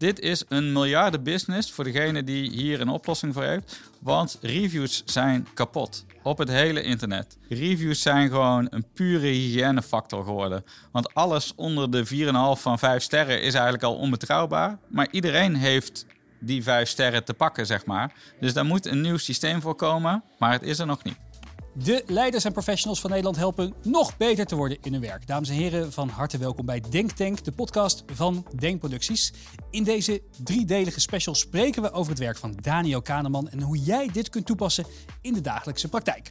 Dit is een miljardenbusiness voor degene die hier een oplossing voor heeft. Want reviews zijn kapot op het hele internet. Reviews zijn gewoon een pure hygiënefactor geworden. Want alles onder de 4,5 van 5 sterren is eigenlijk al onbetrouwbaar. Maar iedereen heeft die 5 sterren te pakken, zeg maar. Dus daar moet een nieuw systeem voor komen, maar het is er nog niet. De leiders en professionals van Nederland helpen nog beter te worden in hun werk. Dames en heren, van harte welkom bij Denktank, de podcast van Denkproducties. In deze driedelige special spreken we over het werk van Daniel Kahneman en hoe jij dit kunt toepassen in de dagelijkse praktijk.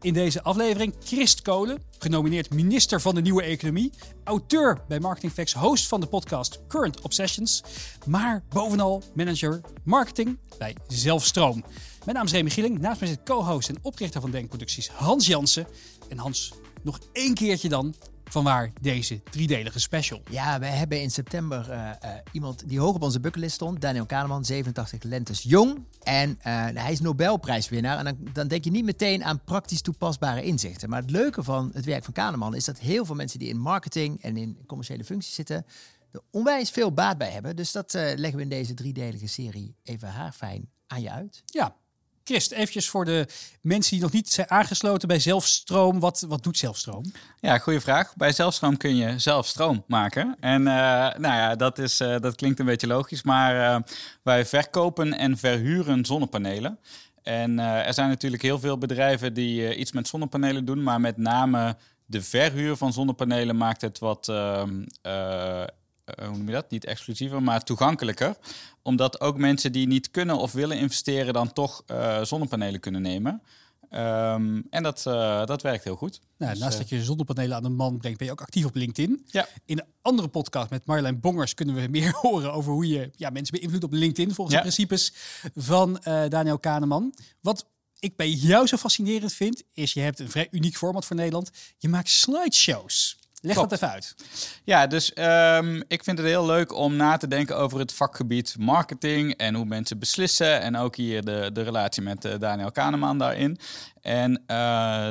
In deze aflevering Christ Kolen, genomineerd minister van de Nieuwe Economie, auteur bij Marketing Facts, host van de podcast Current Obsessions, maar bovenal manager marketing bij Zelfstroom. Mijn naam is Remy Gieling, naast mij zit co-host en oprichter van Denkproducties Hans Jansen. En Hans, nog één keertje dan, vanwaar deze driedelige special? Ja, wij hebben in september uh, uh, iemand die hoog op onze bucketlist stond. Daniel Kahneman, 87 lentes jong. En uh, hij is Nobelprijswinnaar. En dan, dan, denk je niet meteen aan praktisch toepasbare inzichten. Maar het leuke van het werk van Kahneman is dat heel veel mensen die in marketing en in commerciële functies zitten... er onwijs veel baat bij hebben. Dus dat leggen we in deze driedelige serie even haarfijn aan je uit. Ja, Christ, eventjes voor de mensen die nog niet zijn aangesloten bij Zelfstroom. Wat, wat doet Zelfstroom? Ja, goede vraag. Bij Zelfstroom kun je zelf stroom maken. En uh, nou ja, dat, is, uh, dat klinkt een beetje logisch. Maar uh, wij verkopen en verhuren zonnepanelen. En er zijn natuurlijk heel veel bedrijven die iets met zonnepanelen doen. Maar met name de verhuur van zonnepanelen maakt het wat ehm, hoe noem je dat? Niet exclusiever, maar toegankelijker. Omdat ook mensen die niet kunnen of willen investeren, dan toch uh, zonnepanelen kunnen nemen. Um, en dat, uh, dat werkt heel goed. Nou, dus, naast dat je zonnepanelen aan de man brengt, ben je ook actief op LinkedIn. Ja. In een andere podcast met Marjolein Bongers kunnen we meer horen over hoe je ja, mensen beïnvloedt op LinkedIn volgens Ja. de principes van uh, Daniel Kahneman. Wat ik bij jou zo fascinerend vind, is je hebt een vrij uniek format voor Nederland. Je maakt slideshows. Leg Klopt. dat even uit. Ja, dus um, ik vind het heel leuk om na te denken over het vakgebied marketing en hoe mensen beslissen. En ook hier de, de relatie met uh, Daniel Kahneman daarin. En uh,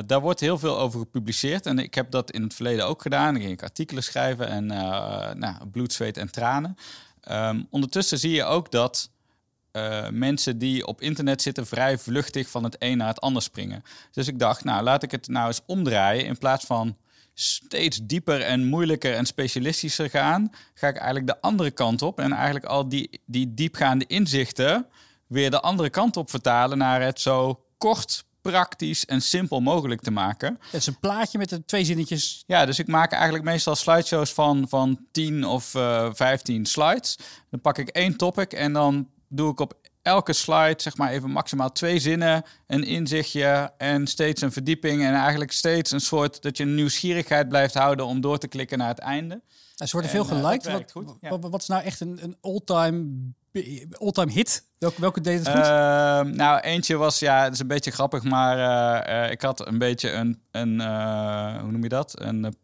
daar wordt heel veel over gepubliceerd. En ik heb dat in het verleden ook gedaan. Dan ging ik artikelen schrijven en uh, nou, bloed, zweet en tranen. Um, ondertussen zie je ook dat uh, mensen die op internet zitten vrij vluchtig van het een naar het ander springen. Dus ik dacht, nou laat ik het nou eens omdraaien in plaats van steeds dieper en moeilijker en specialistischer gaan, ga ik eigenlijk de andere kant op en eigenlijk al die, die diepgaande inzichten weer de andere kant op vertalen naar het zo kort, praktisch en simpel mogelijk te maken. Het is een plaatje met de twee zinnetjes. Ja, dus ik maak eigenlijk meestal slideshows van, van 10 of uh, 15 slides. Dan pak ik één topic en dan doe ik op elke slide zeg maar even maximaal twee zinnen, een inzichtje en steeds een verdieping en eigenlijk steeds een soort dat je een nieuwsgierigheid blijft houden om door te klikken naar het einde. Er worden veel En, uh, geliked. wat, goed, ja. wat, wat is nou echt een, een all-time all-time hit? Welke, welke deed het goed? Uh, nou, eentje was, ja, het is een beetje grappig, maar uh, uh, ik had een beetje een, een hoe noem je dat? Een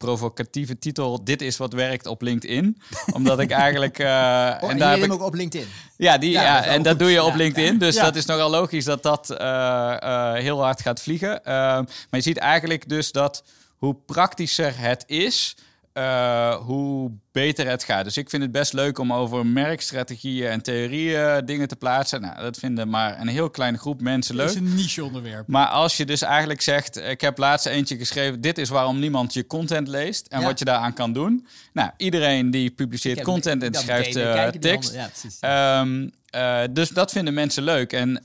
provocatieve titel. Dit is wat werkt op LinkedIn. Omdat ik eigenlijk. Uh, oh, en daar heb ik ook op LinkedIn. Ja, die, ja, ja dat en dat doe je op ja, LinkedIn. Dus dat is nogal logisch dat dat uh, uh, heel hard gaat vliegen. maar je ziet eigenlijk dus dat hoe praktischer het is. Uh, hoe beter het gaat. Dus ik vind het best leuk om over merkstrategieën en theorieën dingen te plaatsen. Nou, dat vinden maar een heel kleine groep mensen leuk. Het is een niche onderwerp. Maar als je dus eigenlijk zegt, ik heb laatst eentje geschreven, dit is waarom niemand je content leest en ja. wat je daaraan kan doen. Nou, iedereen die publiceert heb, content en schrijft uh, tekst. Ja, um, uh, dus dat vinden mensen leuk. En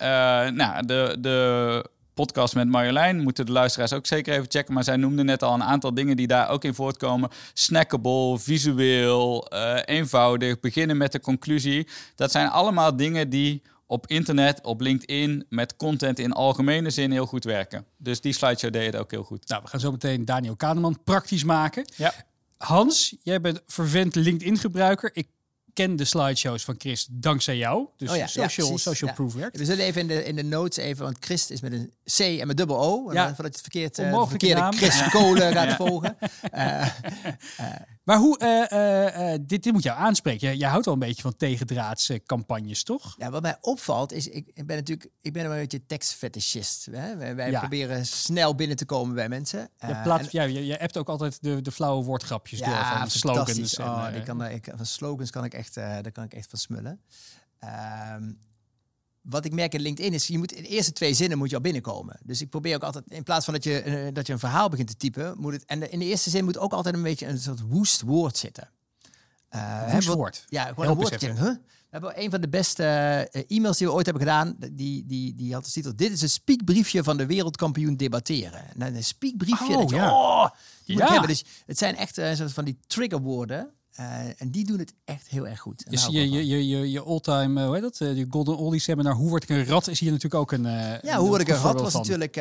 nou, de, de podcast met Marjolein. Moeten de luisteraars ook zeker even checken. Maar zij noemde net al een aantal dingen die daar ook in voortkomen. Snackable, visueel, uh, eenvoudig, beginnen met de conclusie. Dat zijn allemaal dingen die op internet, op LinkedIn, met content in algemene zin heel goed werken. Dus die slideshow deed het ook heel goed. Nou, we gaan zo meteen Daniel Kahneman praktisch maken. Ja. Hans, jij bent vervent LinkedIn-gebruiker. Ik ken de slideshows van Chris dankzij jou. Dus Oh ja, ja, social, social Ja. proof werkt. We zullen even in de, in de notes even, want Christ is met een C en met dubbel O. Ja. Voordat je het verkeerd, Onmogelijke verkeerde naam. Chris Kolen gaat volgen. Eh, Maar hoe, eh, eh, eh, dit, dit moet jou aanspreken. Jij, jij houdt wel een beetje van tegendraadse campagnes, toch? ja, wat mij opvalt is, ik, ben natuurlijk, ik ben een beetje tekstfetischist. Hè? Wij, proberen snel binnen te komen bij mensen. En- ja, je, je hebt ook altijd de, de flauwe woordgrapjes door van slogans. En, Oh, die kan, ik, van slogans kan ik echt, eh, daar kan ik echt van smullen. Ehm, wat ik merk in LinkedIn is, je moet in de eerste twee zinnen moet je al binnenkomen. Dus ik probeer ook altijd, in plaats van dat je, eh, dat je een verhaal begint te typen, moet het, en de- in de eerste zin moet ook altijd een beetje een soort woest woord zitten. Wat- woord. Ja, gewoon Help een eens woord. dat je even. denkt, huh? We hebben een van de beste e-mails die we ooit hebben gedaan. Die, die, die had als titel: Dit is een speakbriefje van de wereldkampioen debatteren. Nou, een speakbriefje. Oh, dat je, ja. oh, Ja. hebben. Dus het zijn echt soort van die triggerwoorden. Eh, en die doen het echt heel erg goed. Dus je, wel je, je, je, je all-time, eh, hoe heet dat? Eh, Die Golden Ollie seminar, hoe word ik een rat, is hier natuurlijk ook een. Ja, een hoe word ik gehad? voorbeeld was van. natuurlijk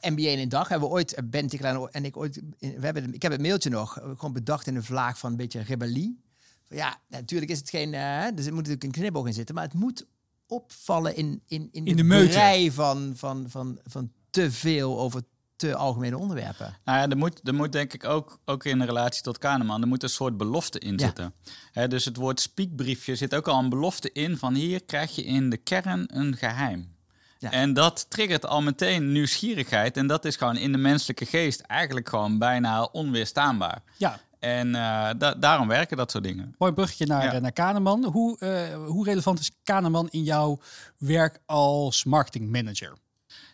MBA in een dag. Hebben we ooit, Ben Tiklaan en ik ooit, we hebben, ik heb het mailtje nog, gewoon bedacht in een vlaag van een beetje rebellie. Ja, natuurlijk is het geen, dus er moet natuurlijk een knibbel in zitten, maar het moet opvallen in, in, in, In de meute. brei van, van, van, van te veel over te algemene onderwerpen. Nou ja, er moet, er moet denk ik ook, ook in relatie tot Kahneman, er moet een soort belofte in Ja. zitten. Dus het woord spiekbriefje zit ook al een belofte in van hier krijg je in de kern een geheim. Ja. En dat triggert al meteen nieuwsgierigheid. En dat is gewoon in de menselijke geest eigenlijk gewoon bijna onweerstaanbaar. Ja, En eh, da- daarom werken dat soort dingen. mooi bruggetje naar, Ja. eh, naar Kahneman. Hoe, eh, hoe relevant is Kahneman in jouw werk als marketingmanager?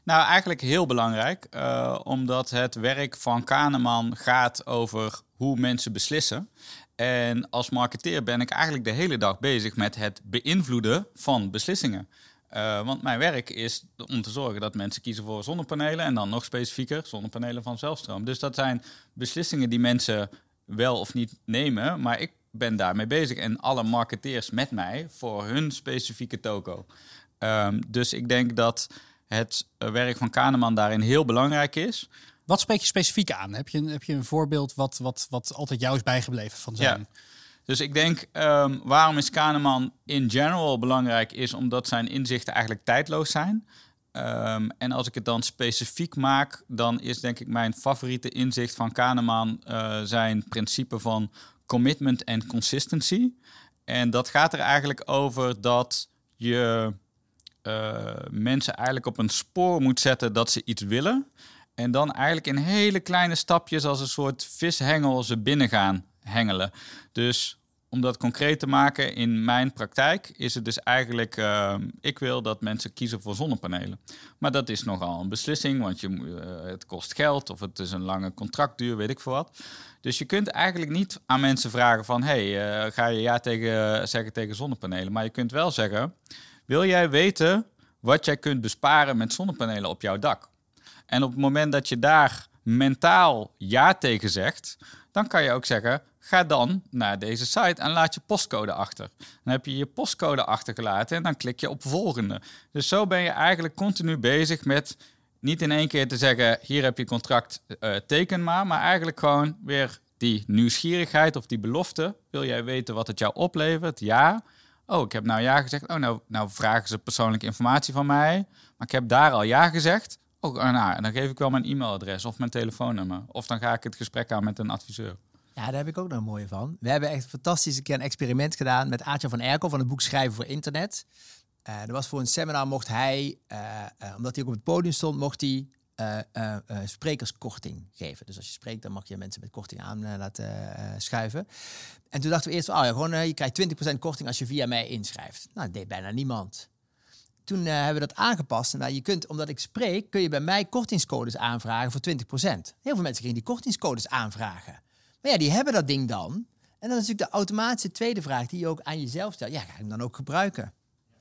Nou, eigenlijk heel belangrijk, eh, omdat het werk van Kahneman gaat over hoe mensen beslissen. En als marketeer ben ik eigenlijk de hele dag bezig met het beïnvloeden van beslissingen. Eh, want mijn werk is om te zorgen dat mensen kiezen voor zonnepanelen en dan nog specifieker zonnepanelen van zelfstroom. Dus dat zijn beslissingen die mensen wel of niet nemen, maar ik ben daarmee bezig en alle marketeers met mij voor hun specifieke toko. Ehm, dus ik denk dat het eh, werk van Kahneman daarin heel belangrijk is. Wat spreek je specifiek aan? Heb je een, heb je een voorbeeld wat, wat, wat altijd jou is bijgebleven van zijn? Ja. Dus ik denk, ehm, waarom is Kahneman in general belangrijk, is omdat zijn inzichten eigenlijk tijdloos zijn. Ehm, en als ik het dan specifiek maak, dan is denk ik mijn favoriete inzicht van Kahneman eh, zijn principe van commitment en consistency. En dat gaat er eigenlijk over dat je eh, mensen eigenlijk op een spoor moet zetten dat ze iets willen. En dan eigenlijk in hele kleine stapjes als een soort vishengel ze binnen gaan hengelen. Dus om dat concreet te maken, in mijn praktijk is het dus eigenlijk, eh, ik wil dat mensen kiezen voor zonnepanelen. Maar dat is nogal een beslissing, want je, eh, het kost geld of het is een lange contractduur, weet ik veel wat. Dus je kunt eigenlijk niet aan mensen vragen van, hey, ga je ja tegen, zeggen tegen zonnepanelen? Maar je kunt wel zeggen, wil jij weten wat jij kunt besparen met zonnepanelen op jouw dak? En op het moment dat je daar mentaal ja tegen zegt, dan kan je ook zeggen: ga dan naar deze site en laat je postcode achter. Dan heb je je postcode achtergelaten en dan klik je op volgende. Dus zo ben je eigenlijk continu bezig met niet in één keer te zeggen: hier heb je contract, eh, teken maar, maar eigenlijk gewoon weer die nieuwsgierigheid of die belofte. Wil jij weten wat het jou oplevert? Ja. Oh, ik heb nou ja gezegd. Oh, nou, nou vragen ze persoonlijke informatie van mij. Maar ik heb daar al ja gezegd. Oh, ah, nou, dan geef ik wel mijn e-mailadres of mijn telefoonnummer. Of dan ga ik het gesprek aan met een adviseur. Ja, daar heb ik ook nog een mooie van. We hebben echt een fantastische keer een experiment gedaan met Aartje van Erkel van het boek Schrijven voor Internet. Eh er was voor een seminar, mocht hij, eh, eh, omdat hij ook op het podium stond, mocht hij eh, eh, eh, sprekerskorting geven. Dus als je spreekt, dan mag je mensen met korting aan laten schuiven. En toen dachten we eerst, oh ja, gewoon, je krijgt 20% korting als je via mij inschrijft. Nou, dat deed bijna niemand. Toen hebben we dat aangepast. Nou, je kunt, omdat ik spreek, kun je bij mij kortingscodes aanvragen voor 20%. Heel veel mensen gingen die kortingscodes aanvragen. Maar ja, die hebben dat ding dan. En dan is natuurlijk de automatische tweede vraag die je ook aan jezelf stelt. Ja, ga ik hem dan ook gebruiken?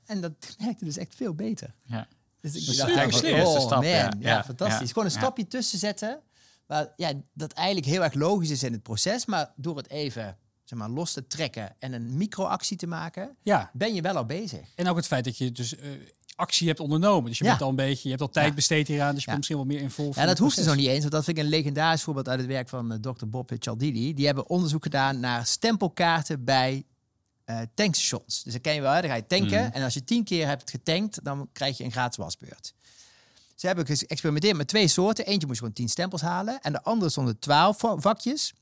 En dat werkte dus echt veel beter. Ja. Dus ik Dus dacht eigenlijk eigenlijk, eerste oh stap, man, ja. fantastisch. Gewoon een stapje tussen zetten. Waar, ja, dat eigenlijk heel erg logisch is in het proces. Maar door het even zeg maar, los te trekken en een microactie te maken, ben je wel al bezig. en ook het feit dat je dus eh, actie hebt ondernomen. Dus je Ja. bent al een beetje, je hebt al tijd Ja. besteed hieraan, dus je Ja. komt misschien wel meer in vol. Ja, dat hoeft dus nog niet eens, want dat vind ik een legendarisch voorbeeld uit het werk van eh, Dr. Bob Cialdini. Die hebben onderzoek gedaan naar stempelkaarten bij eh, tankstations. Dus dat ken je wel, hè? dan ga je tanken. Mhm. En als je tien keer hebt getankt, dan krijg je een gratis wasbeurt. Ze hebben geëxperimenteerd met twee soorten. Eentje moest gewoon tien stempels halen. En de andere stonden twaalf va- vakjes.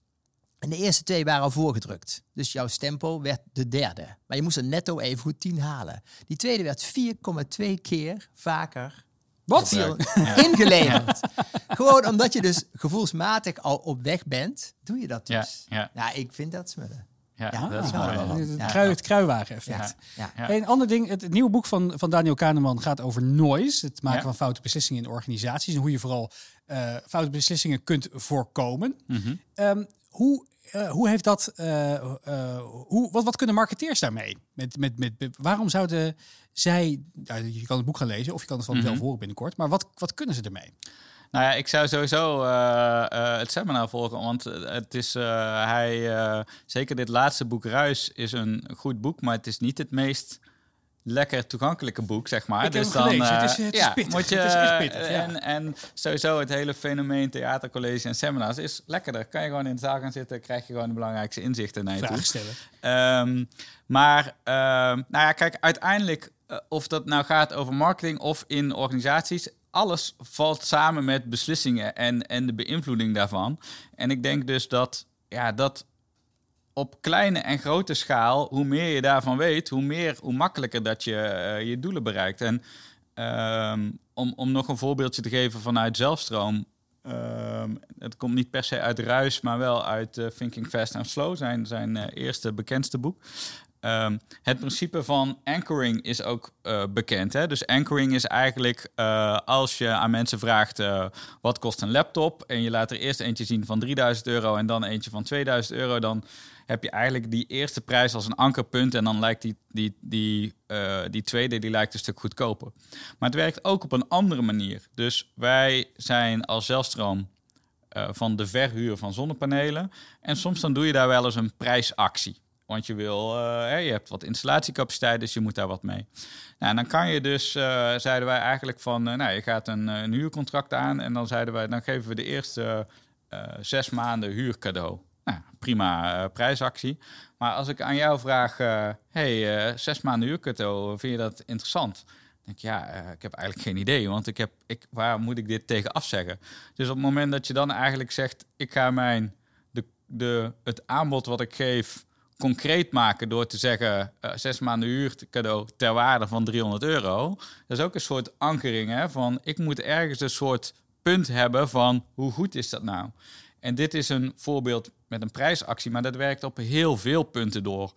En de eerste twee waren al voorgedrukt. Dus jouw stempel werd de derde. Maar je moest er netto even goed 10 halen. Die tweede werd 4,2 keer vaker Wat? ingeleverd. Gewoon omdat je dus gevoelsmatig al op weg bent, doe je dat dus. ja, Ja, ik vind dat smullen. Ja, Ja, dat is ja, mooi. wel wat. Het, Ja. krui, het kruiwagen-effect. Ja. Ja. Hey, een ander ding, het, het nieuwe boek van, van Daniel Kahneman gaat over noise. Het maken Ja. van foute beslissingen in organisaties. En hoe je vooral eh, foute beslissingen kunt voorkomen. Mhm. Ehm, hoe, eh, hoe heeft dat. eh, eh, hoe, wat, wat kunnen marketeers daarmee? Met, met, met, met- waarom zouden zij. ja, je kan het boek gaan lezen of je kan het van Mhm. zelf horen binnenkort. Maar wat, wat kunnen ze ermee? Nou ja, ik zou sowieso eh, eh, het seminar volgen, want eh, het is, hij, zeker dit laatste boek Ruis is een goed boek, maar het is niet het meest lekker toegankelijke boek, zeg maar. Ik heb dus dan, Het is- het is ja, pittig. moet je, Het is echt pittig, ja. En, en sowieso het hele fenomeen theatercollege en seminars is lekkerder. Kan je gewoon in de zaal gaan zitten, krijg je gewoon de belangrijkste inzichten naar je toe. Vragen stellen. Ehm, maar, ehm, nou ja, kijk, uiteindelijk, of dat nou gaat over marketing of in organisaties, alles valt samen met beslissingen en, en de beïnvloeding daarvan. En ik denk dus dat, ja, dat op kleine en grote schaal, hoe meer je daarvan weet, hoe meer, hoe makkelijker dat je eh, je doelen bereikt. En ehm, om, om nog een voorbeeldje te geven vanuit zelfstroom. ehm, het komt niet per se uit Ruis, maar wel uit eh, Thinking Fast and Slow, zijn, zijn eh, eerste bekendste boek. Ehm, het principe van anchoring is ook eh, bekend. Hè? Dus anchoring is eigenlijk eh, als je aan mensen vraagt eh, wat kost een laptop en je laat er eerst eentje zien van 3000 euro en dan eentje van 2000 euro, dan heb je eigenlijk die eerste prijs als een ankerpunt en dan lijkt die, die, die, die tweede die lijkt een stuk goedkoper. Maar het werkt ook op een andere manier. Dus wij zijn als zelfstroom van de verhuur van zonnepanelen. En soms dan doe je daar wel eens een prijsactie. Want je wil, eh, je hebt wat installatiecapaciteit, dus je moet daar wat mee. Nou, en dan kan je dus, eh, zeiden wij eigenlijk van, eh, nou, je gaat een, een huurcontract aan en dan zeiden wij, dan geven we de eerste zes maanden huur cadeau. Nou, prima prijsactie. Maar als ik aan jou vraag, hey, zes maanden huur cadeau, vind je dat interessant? Denk ja, ik heb eigenlijk geen idee, want ik heb, ik, waar moet ik dit tegen afzeggen? Dus op het moment dat je dan eigenlijk zegt, ik ga mijn, de, de, het aanbod wat ik geef concreet maken door te zeggen eh, zes maanden huur cadeau ter waarde van 300 euro. Dat is ook een soort ankering hè, van ik moet ergens een soort punt hebben van hoe goed is dat nou? En dit is een voorbeeld met een prijsactie, maar dat werkt op heel veel punten door.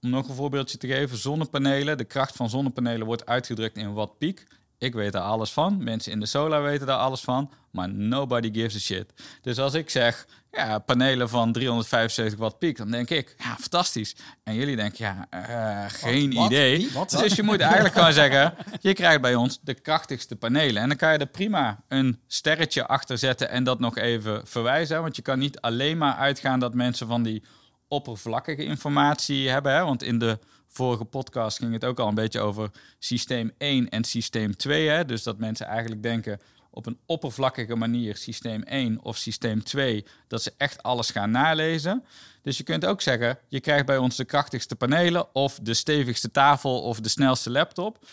Om nog een voorbeeldje te geven, zonnepanelen. De kracht van zonnepanelen wordt uitgedrukt in watt piek. Ik weet daar alles van. Mensen in de solar weten daar alles van. Maar nobody gives a shit. Dus als ik zeg, ja, panelen van 375 watt piek, dan denk ik, ja, fantastisch. En jullie denken, ja, eh, geen Wat? idee. Wat? Dus je moet eigenlijk gewoon zeggen, je krijgt bij ons de krachtigste panelen. En dan kan je er prima een sterretje achter zetten en dat nog even verwijzen. Want je kan niet alleen maar uitgaan dat mensen van die oppervlakkige informatie hebben. Hè? Want in de vorige podcast ging het ook al een beetje over systeem 1 en systeem 2. Hè? Dus dat mensen eigenlijk denken op een oppervlakkige manier systeem 1 of systeem 2, dat ze echt alles gaan nalezen. Dus je kunt ook zeggen, je krijgt bij ons de krachtigste panelen of de stevigste tafel of de snelste laptop.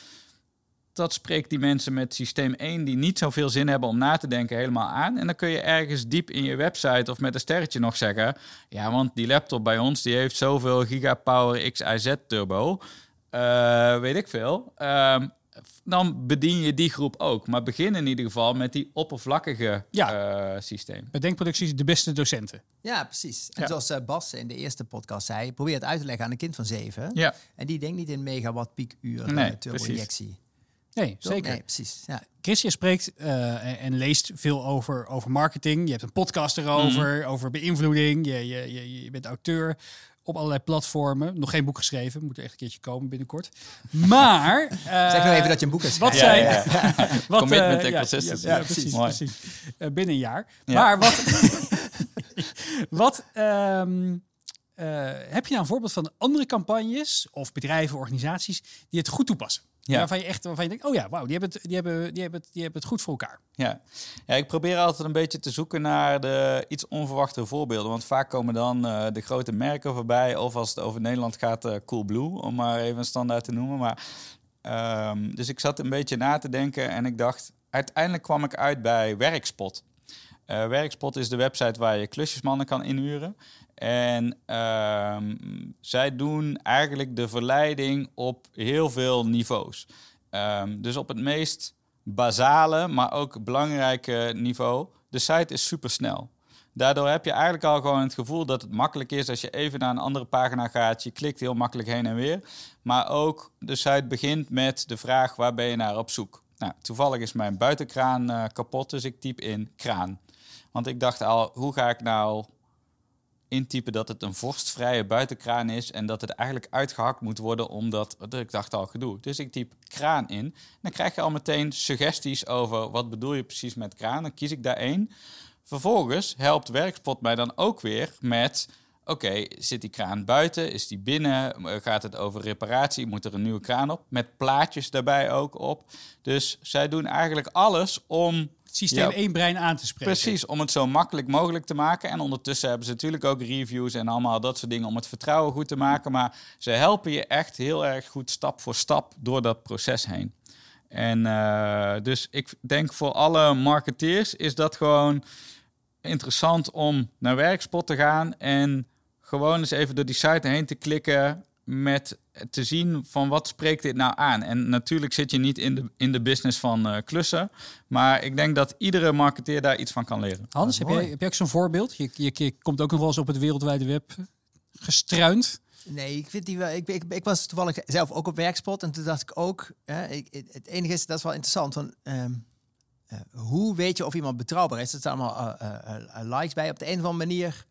Dat spreekt die mensen met systeem 1 die niet zoveel zin hebben om na te denken helemaal aan. En dan kun je ergens diep in je website of met een sterretje nog zeggen, ja, want die laptop bij ons die heeft zoveel gigapower XIZ turbo. Eh, weet ik veel. Ehm, dan bedien je die groep ook. Maar begin in ieder geval met die oppervlakkige Ja. eh, systeem. Bij Denkproducties de beste docenten. Ja, precies. En Ja. zoals eh, Bas in de eerste podcast zei, probeer het uit te leggen aan een kind van zeven. Ja, En die denkt niet in megawatt piekuur Nee, nee, turbo-injectie. Nee, Toch? zeker. Nee, precies. Ja. Chris, je spreekt eh, en, leest veel over, over marketing. Je hebt een podcast erover, Mhm. over beïnvloeding. Je, je, je, je bent auteur op allerlei platformen. Nog geen boek geschreven. Moet er echt een keertje komen binnenkort. Maar... eh, Zeg nou even dat je een boek hebt Wat. Ja, zijn... ja, wat, Commitment eh, en ja, consistency. Ja, ja, Ja, precies. mooi. precies. Binnen een jaar. Ja. Maar wat... wat ehm, eh, heb je nou een voorbeeld van andere campagnes... of bedrijven, organisaties... die het goed toepassen? Ja. Waarvan je echt waarvan je denkt, oh ja, wauw, die hebben, het, die, hebben, die, hebben het, die hebben het goed voor elkaar. Ja. ja, ik probeer altijd een beetje te zoeken naar de iets onverwachte voorbeelden. Want vaak komen dan eh, de grote merken voorbij. Of als het over Nederland gaat, uh, Coolblue, om maar even een standaard te noemen. Maar, ehm, dus ik zat een beetje na te denken en ik dacht... Uiteindelijk kwam ik uit bij Werkspot. Uh, Werkspot is de website waar je klusjesmannen kan inhuren. En ehm, zij doen eigenlijk de verleiding op heel veel niveaus. Ehm, dus op het meest basale, maar ook belangrijke niveau. De site is super snel. Daardoor heb je eigenlijk al gewoon het gevoel dat het makkelijk is als je even naar een andere pagina gaat. Je klikt heel makkelijk heen en weer. Maar ook de site begint met de vraag waar ben je naar op zoek. Nou, toevallig is mijn buitenkraan uh, kapot, dus ik typ in kraan. Want ik dacht al, hoe ga ik nou intypen dat het een vorstvrije buitenkraan is en dat het eigenlijk uitgehakt moet worden omdat ik dacht al gedoe. Dus ik typ kraan in. Dan krijg je al meteen suggesties over wat bedoel je precies met kraan. Dan kies ik daar één. Vervolgens helpt Werkspot mij dan ook weer met oké, zit die kraan buiten? Is die binnen? Gaat het over reparatie? Moet er een nieuwe kraan op? Met plaatjes daarbij ook op. Dus zij doen eigenlijk alles om systeem één brein aan te spreken. Precies, om het zo makkelijk mogelijk te maken. En ondertussen hebben ze natuurlijk ook reviews en allemaal dat soort dingen om het vertrouwen goed te maken. Maar ze helpen je echt heel erg goed stap voor stap door dat proces heen. En uh, dus ik denk voor alle marketeers is dat gewoon interessant om naar Werkspot te gaan en gewoon eens even door die site heen te klikken met te zien van wat spreekt dit nou aan. En natuurlijk zit je niet in de, in de business van uh, klussen. Maar ik denk dat iedere marketeer daar iets van kan leren. Hans, heb jij, heb jij ook zo'n voorbeeld? Je, je, je, komt ook nog wel eens op het wereldwijde web gestruind. Nee, ik vind die wel. Ik, ik, ik, was toevallig zelf ook op werkspot. En toen dacht ik ook. Hè, ik, het enige is, dat is wel interessant. Van, um, uh, hoe weet je of iemand betrouwbaar is? Er staan allemaal uh, likes bij. Op de een of andere manier.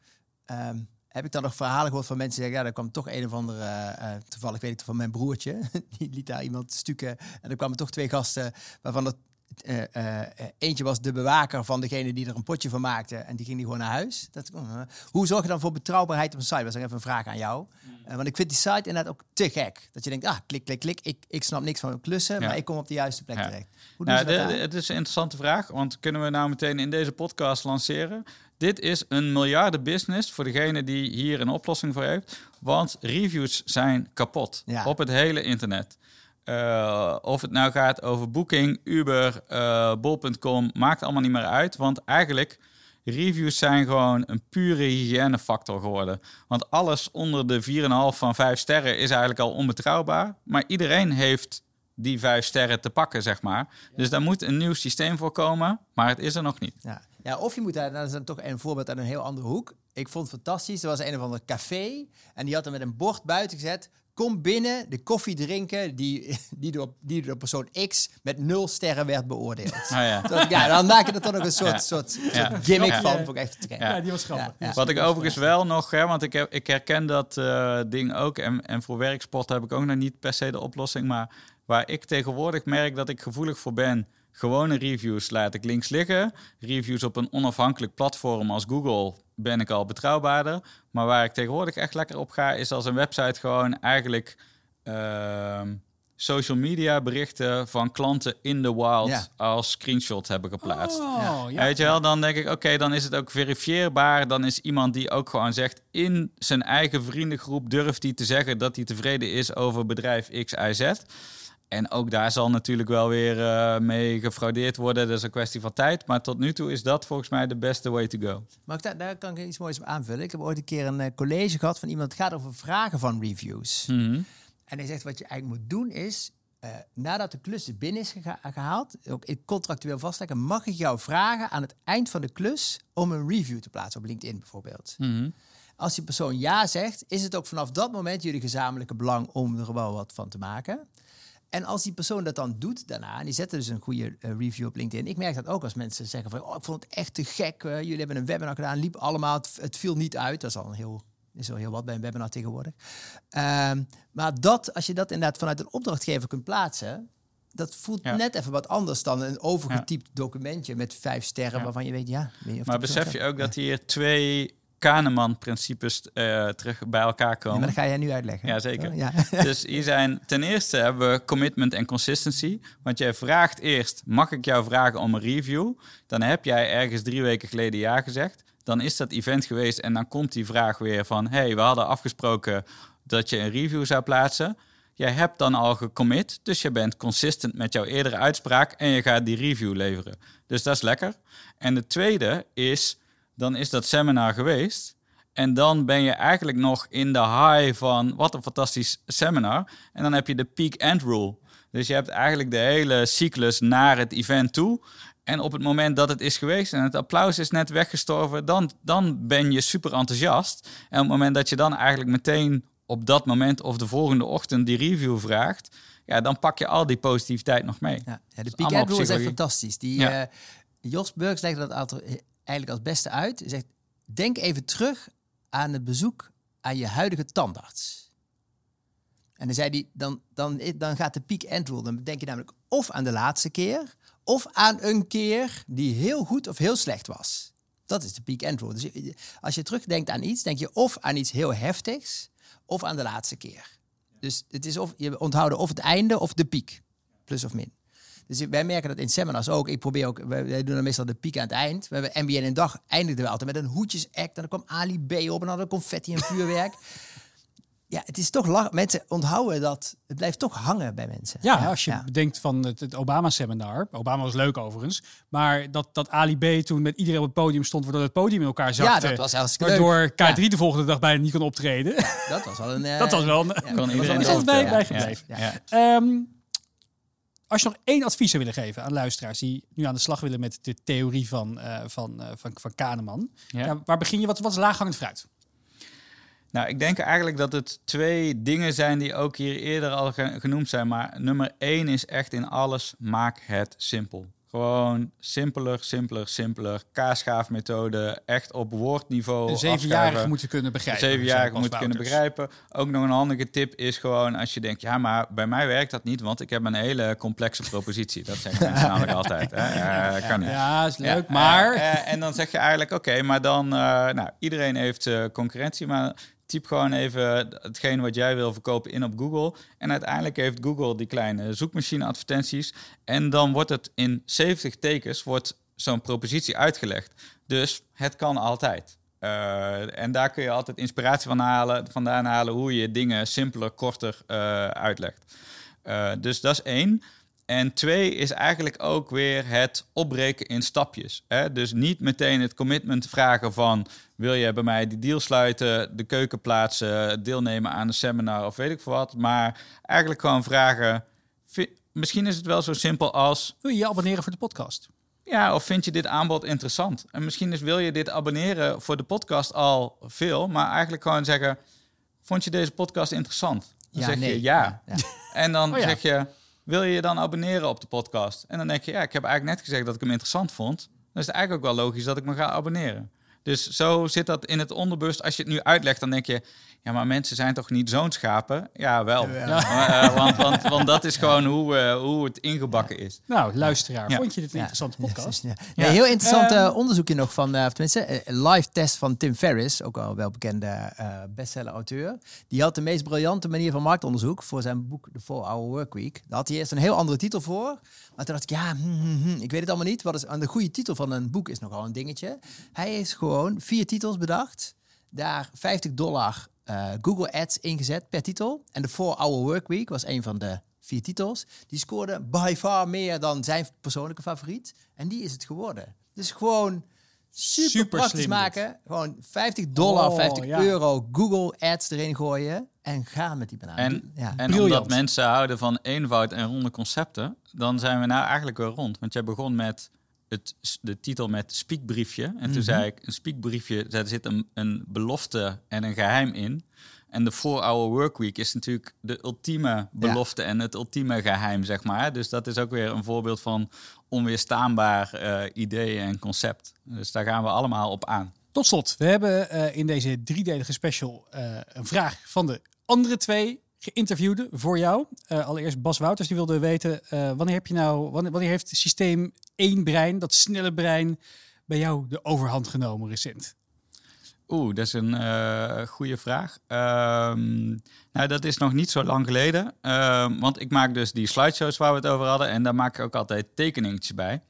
Um, heb ik dan nog verhalen gehoord van mensen die zeggen, ja, er kwam toch een of andere, uh, toevallig weet ik het van mijn broertje, die liet daar iemand stukken en er kwamen toch twee gasten waarvan het uh, uh, eentje was de bewaker van degene die er een potje van maakte en die ging die gewoon naar huis. Dat, hoe zorg je dan voor betrouwbaarheid op een site? Dat is even een vraag aan jou. Mm. want ik vind die site inderdaad ook te gek. Dat je denkt, ah, klik, klik, klik. Ik, ik snap niks van klussen, ja. maar ik kom op de juiste plek ja. terecht. Hoe nou, de, het is een interessante vraag, want kunnen we nou meteen in deze podcast lanceren? Dit is een miljardenbusiness voor degene die hier een oplossing voor heeft. Want reviews zijn kapot ja. op het hele internet. Uh, of het nou gaat over Booking, Uber, uh, Bol.com, maakt allemaal niet meer uit. Want eigenlijk, reviews zijn gewoon een pure hygiënefactor geworden. Want alles onder de 4,5 van 5 sterren is eigenlijk al onbetrouwbaar. Maar iedereen heeft die 5 sterren te pakken, zeg maar. Dus daar moet een nieuw systeem voor komen, maar het is er nog niet. Ja. Ja, of je moet daar, dat is dan toch een voorbeeld uit een heel andere hoek. Ik vond het fantastisch. Er was een of ander café en die had er met een bord buiten gezet. Kom binnen, de koffie drinken die, die, door, die door persoon X met nul sterren werd beoordeeld. Oh ja. Ja, dan maak je er toch nog een soort, ja. soort, ja. gimmick van. Voor echt te ja. die was grappig. Wat ik overigens wel nog, hè, want ik, heb, ik herken dat uh, ding ook. En, en voor werksport heb ik ook nog niet per se de oplossing. Maar waar ik tegenwoordig merk dat ik gevoelig voor ben Gewone reviews laat ik links liggen. Reviews op een onafhankelijk platform als Google ben ik al betrouwbaarder. Maar waar ik tegenwoordig echt lekker op ga, is als een website gewoon eigenlijk uh, social media berichten van klanten in de wild ja. als screenshot hebben geplaatst. Oh, ja. Weet je wel, dan denk ik, oké, dan is het ook verifieerbaar. Dan is iemand die ook gewoon zegt, in zijn eigen vriendengroep durft hij te zeggen dat hij tevreden is over bedrijf X, Y, Z. En ook daar zal natuurlijk wel weer uh, mee gefraudeerd worden. Dat is een kwestie van tijd. Maar tot nu toe is dat volgens mij de beste way to go. Maar daar, daar kan ik iets moois op aanvullen. Ik heb ooit een keer een uh, college gehad van iemand. Het gaat over vragen van reviews. Mm -hmm. En hij zegt wat je eigenlijk moet doen is... Uh, nadat de klus binnen is geha gehaald, ook contractueel vastleggen, mag ik jou vragen aan het eind van de klus om een review te plaatsen op LinkedIn bijvoorbeeld. Mm -hmm. Als die persoon ja zegt, is het ook vanaf dat moment jullie gezamenlijke belang om er wel wat van te maken. En als die persoon dat dan doet daarna, en die zetten dus een goede uh, review op LinkedIn. Ik merk dat ook als mensen zeggen van, oh, ik vond het echt te gek. Uh, jullie hebben een webinar gedaan, liep allemaal, het, het, viel niet uit. Dat is al een heel, is al heel wat bij een webinar tegenwoordig. Um, maar dat, als je dat inderdaad vanuit een opdrachtgever kunt plaatsen, dat voelt ja. net even wat anders dan een overgetypt ja. documentje met vijf sterren, ja. waarvan je weet, ja. maar besef je ook dat hier twee Kahneman-principes eh, terug bij elkaar Ja, komen. maar dat ga jij nu uitleggen. Ja, zeker. Ja. Dus hier zijn ten eerste hebben we commitment en consistency. Want jij vraagt eerst: mag ik jou vragen om een review? Dan heb jij ergens drie weken geleden ja gezegd. Dan is dat event geweest en dan komt die vraag weer van: hey, we hadden afgesproken dat je een review zou plaatsen. Jij hebt dan al gecommit, dus je bent consistent met jouw eerdere uitspraak en je gaat die review leveren. Dus dat is lekker. En de tweede is, dan is dat seminar geweest. En dan ben je eigenlijk nog in de high van wat een fantastisch seminar. En dan heb je de peak-end rule. Dus je hebt eigenlijk de hele cyclus naar het event toe. En op het moment dat het is geweest en het applaus is net weggestorven, dan, dan ben je super enthousiast. En op het moment dat je dan eigenlijk meteen op dat moment of de volgende ochtend die review vraagt, ja, dan pak je al die positiviteit nog mee. Ja, ja, de is peak allemaal end rule is echt fantastisch. Die, Ja. eh, Jos Burks legt dat altijd, eigenlijk als beste uit. Zegt, denk even terug aan het bezoek aan je huidige tandarts. En dan zei hij, dan, dan, dan gaat de peak end rule. Dan denk je namelijk of aan de laatste keer, of aan een keer die heel goed of heel slecht was. Dat is de peak end rule. Dus als je terugdenkt aan iets, denk je of aan iets heel heftigs, of aan de laatste keer. Dus het is of je onthouden of het einde of de piek. Plus of min. Dus wij merken dat in seminars ook. Ik probeer ook, wij, doen dan meestal de piek aan het eind. We hebben MBN in een dag, eindigden we altijd met een hoedjesact. En dan kwam Ali B op en dan confetti en vuurwerk. ja, het is toch lach. Mensen onthouden dat. Het blijft toch hangen bij mensen. Ja, als je ja. bedenkt van het, het Obama-seminar. Obama was leuk overigens. Maar dat, dat Ali B toen met iedereen op het podium stond... waardoor het podium in elkaar zakte. Ja, dat was. Waardoor K3 Ja. de volgende dag bijna niet kon optreden. Dat was wel een... dat was wel een... ja, Kan dat was wel iedereen bij- bijgebleven. Ja. Ja. Ja. Ehm, als je nog één advies zou willen geven aan luisteraars... die nu aan de slag willen met de theorie van, eh, van, eh, van, van Kahneman. Ja. Ja, waar begin je? Wat, wat is laaghangend fruit? Nou, ik denk eigenlijk dat het twee dingen zijn die ook hier eerder al ge- genoemd zijn. Maar nummer één is echt in alles, maak het simpel. Gewoon simpeler, simpeler, simpeler. Kaasschaafmethode, echt op woordniveau Een zevenjarige moeten kunnen begrijpen. Zevenjarigen zei Bas moeten kunnen begrijpen. Ook nog een handige tip is gewoon als je denkt, ja, maar bij mij werkt dat niet, want ik heb een hele complexe propositie. Dat zeggen mensen namelijk altijd. Hè? Kan niet. Ja, is leuk. Ja, maar... eh, eh, en dan zeg je eigenlijk, oké, maar dan... eh, nou, iedereen heeft concurrentie, maar typ gewoon even hetgeen wat jij wil verkopen in op Google. En uiteindelijk heeft Google die kleine zoekmachine advertenties. En dan wordt het in 70 tekens, wordt zo'n propositie uitgelegd. Dus het kan altijd. Eh, en daar kun je altijd inspiratie van halen, vandaan halen hoe je dingen simpeler, korter eh, uitlegt. Eh, dus dat is één. En twee is eigenlijk ook weer het opbreken in stapjes. Hè? Dus niet meteen het commitment vragen van... wil je bij mij die deal sluiten, de keuken plaatsen... deelnemen aan een seminar of weet ik veel wat. Maar eigenlijk gewoon vragen... Misschien is het wel zo simpel als... Wil je je abonneren voor de podcast? Ja, of vind je dit aanbod interessant? En misschien is, wil je dit abonneren voor de podcast al veel... maar eigenlijk gewoon zeggen... vond je deze podcast interessant? Dan Ja, zeg nee. je ja. Ja. En dan Oh ja. zeg je, wil je je dan abonneren op de podcast? En dan denk je, ja, ik heb eigenlijk net gezegd dat ik hem interessant vond. Dan is het eigenlijk ook wel logisch dat ik me ga abonneren. Dus zo zit dat in het onderbewust. Als je het nu uitlegt, dan denk je, ja, maar mensen zijn toch niet zo'n schapen? Ja, wel. Eh, want, want, want dat is gewoon hoe, eh, hoe het ingebakken is. Nou, luisteraar, Ja. vond je dit een Ja. interessante podcast? ja. Nee, heel interessant eh, Ehm, onderzoekje nog van, eh, tenminste, eh, een live test van Tim Ferriss, ook al wel bekende eh bestseller auteur. Die had de meest briljante manier van marktonderzoek voor zijn boek The 4-Hour Workweek. Daar had hij eerst een heel andere titel voor. Maar toen dacht ik, ja, hm, hm, hm, ik weet het allemaal niet. Wat is, aan de goede titel van een boek is nogal een dingetje. Hij heeft gewoon vier titels bedacht. Daar 50 dollar eh, Google Ads ingezet per titel. En de 4-Hour Workweek was een van de vier titels. Die scoorde by far meer dan zijn persoonlijke favoriet. En die is het geworden. Dus gewoon super, Super praktisch dit. maken. Gewoon 50 dollar, Oh, 50 ja. euro Google Ads erin gooien. En gaan met die banaan. En, ja. en Briljant. omdat mensen houden van eenvoud en ronde concepten, dan zijn we nou eigenlijk weer rond. Want jij begon met het, de titel met speakbriefje. En Mhm. toen zei ik, een speakbriefje, daar zit een, een belofte en een geheim in. En de 4-hour workweek is natuurlijk de ultieme belofte en het ultieme geheim, zeg maar. Dus dat is ook weer een voorbeeld van onweerstaanbaar eh idee en concept. Dus daar gaan we allemaal op aan. Tot slot, we hebben eh, in deze driedelige special eh, een vraag van de andere twee geïnterviewden voor jou. Eh, allereerst Bas Wouters, die wilde weten, eh, wanneer heb je nou, wanneer, wanneer heeft systeem 1 brein, dat snelle brein, bij jou de overhand genomen recent? Oeh, dat is een uh, goede vraag. Ehm, nou, dat is nog niet zo lang geleden. Ehm, want ik maak dus die slideshows waar we het over hadden. En daar maak ik ook altijd tekeningetjes bij.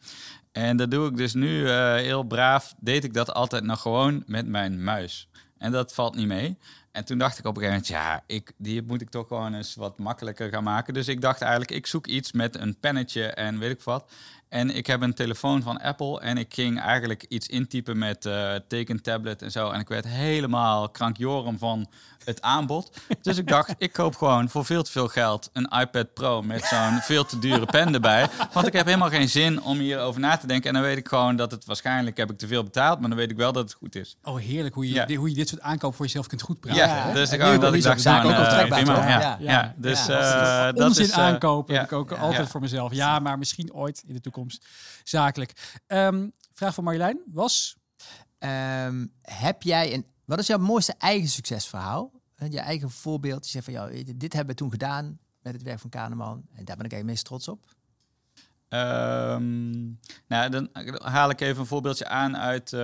En dat doe ik dus nu heel braaf. Deed ik dat altijd nog gewoon met mijn muis. En dat valt niet mee. En toen dacht ik op een gegeven moment, ja, ik, die moet ik toch gewoon eens wat makkelijker gaan maken. Dus ik dacht eigenlijk, ik zoek iets met een pennetje en weet ik wat. En ik heb een telefoon van Apple en ik ging eigenlijk iets intypen met uh, tekentablet en zo. En ik werd helemaal krankjorum van het aanbod. Dus ik dacht, ik koop gewoon voor veel te veel geld een iPad Pro met zo'n veel te dure pen erbij. Want ik heb helemaal geen zin om hierover na te denken. En dan weet ik gewoon dat het waarschijnlijk heb ik te veel betaald, maar dan weet ik wel dat het goed is. Oh, heerlijk hoe je, hoe je dit soort aankoop voor jezelf kunt goed praten. Ja, dus ik ja, dat ik dacht, nou, uh. Ja, ja, dus uh, dat onzin is, aankopen heb ik ook altijd voor mezelf. Ja, maar misschien ooit in de toekomst zakelijk. Um, vraag van Marjolein was... Um, heb jij een wat is jouw mooiste eigen succesverhaal? Je eigen voorbeeld. Je zegt van, jou, dit hebben we toen gedaan met het werk van Kahneman. En daar ben ik eigenlijk meest trots op. Um, nou, dan haal ik even een voorbeeldje aan uit uh,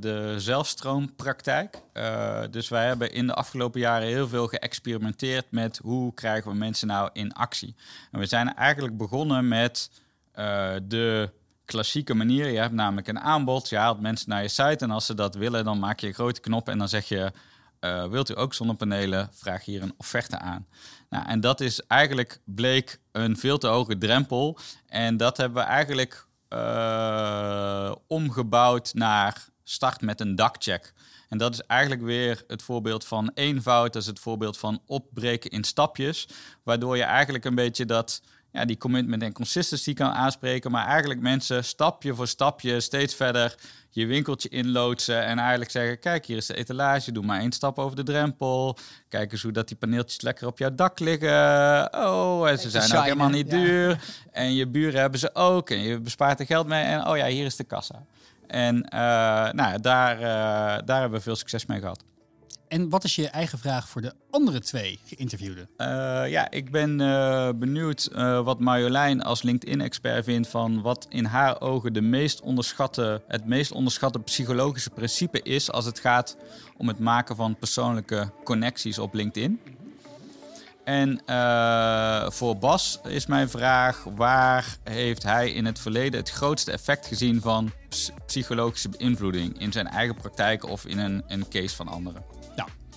de zelfstroompraktijk. Uh, dus wij hebben in de afgelopen jaren heel veel geëxperimenteerd met hoe krijgen we mensen nou in actie. En we zijn eigenlijk begonnen met uh, de klassieke manier. Je hebt namelijk een aanbod, je haalt mensen naar je site en als ze dat willen, dan maak je een grote knop en dan zeg je, uh, wilt u ook zonnepanelen? Vraag hier een offerte aan. Nou, en dat is eigenlijk bleek een veel te hoge drempel. En dat hebben we eigenlijk uh, omgebouwd naar start met een dakcheck. En dat is eigenlijk weer het voorbeeld van eenvoud. Dat is het voorbeeld van opbreken in stapjes. Waardoor je eigenlijk een beetje dat ja, die commitment en consistency kan aanspreken. Maar eigenlijk mensen stapje voor stapje steeds verder je winkeltje inloodsen. En eigenlijk zeggen: Kijk, hier is de etalage. Doe maar één stap over de drempel. Kijk eens hoe dat die paneeltjes lekker op jouw dak liggen. Oh, en ze zijn ook helemaal niet duur. En je buren hebben ze ook. En je bespaart er geld mee. En oh ja, hier is de kassa. En uh, nou, daar, uh, daar hebben we veel succes mee gehad. En wat is je eigen vraag voor de andere twee geïnterviewden? Uh, ja, ik ben uh, benieuwd uh, wat Marjolein als LinkedIn-expert vindt van wat in haar ogen de meest onderschatte, het meest onderschatte psychologische principe is als het gaat om het maken van persoonlijke connecties op LinkedIn. En voor Bas is mijn vraag: waar heeft hij in het verleden het grootste effect gezien van psychologische beïnvloeding in zijn eigen praktijk of in een, een case van anderen?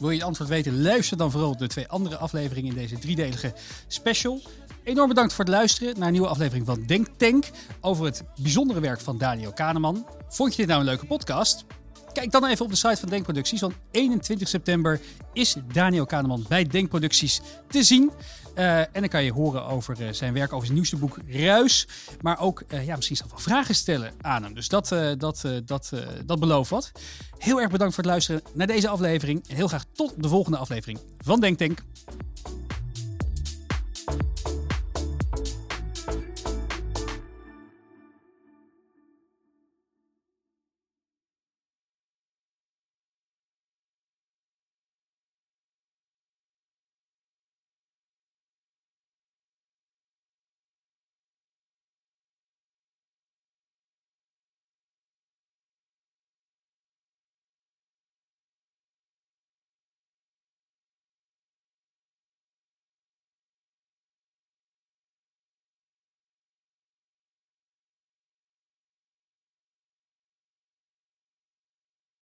Wil je het antwoord weten? Luister dan vooral de twee andere afleveringen in deze driedelige special. Enorm bedankt voor het luisteren naar een nieuwe aflevering van Denk Tank over het bijzondere werk van Daniel Kahneman. Vond je dit nou een leuke podcast? Kijk dan even op de site van Denkproducties, want 21 september is Daniel Kahneman bij Denkproducties te zien. Uh, en dan kan je horen over uh, zijn werk, over zijn nieuwste boek Ruis. Maar ook uh, ja, misschien zelf wel vragen stellen aan hem. Dus dat, dat, dat, dat belooft wat. Heel erg bedankt voor het luisteren naar deze aflevering. En heel graag tot de volgende aflevering van Denktank.